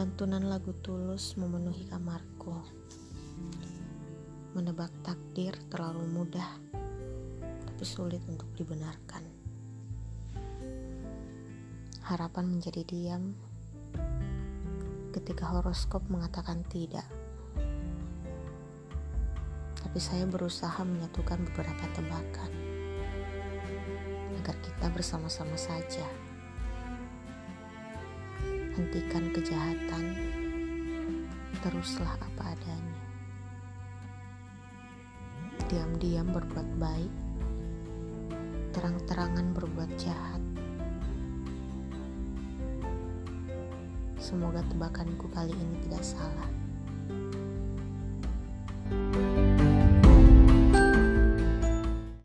Lantunan lagu tulus memenuhi kamarku. Menebak takdir terlalu mudah, tapi sulit untuk dibenarkan. Harapan menjadi diam ketika horoskop mengatakan tidak. Tapi saya berusaha menyatukan beberapa tebakan agar kita bersama-sama saja. Hentikan kejahatan, teruslah apa adanya. Diam-diam berbuat baik, terang-terangan berbuat jahat. Semoga tebakanku kali ini tidak salah.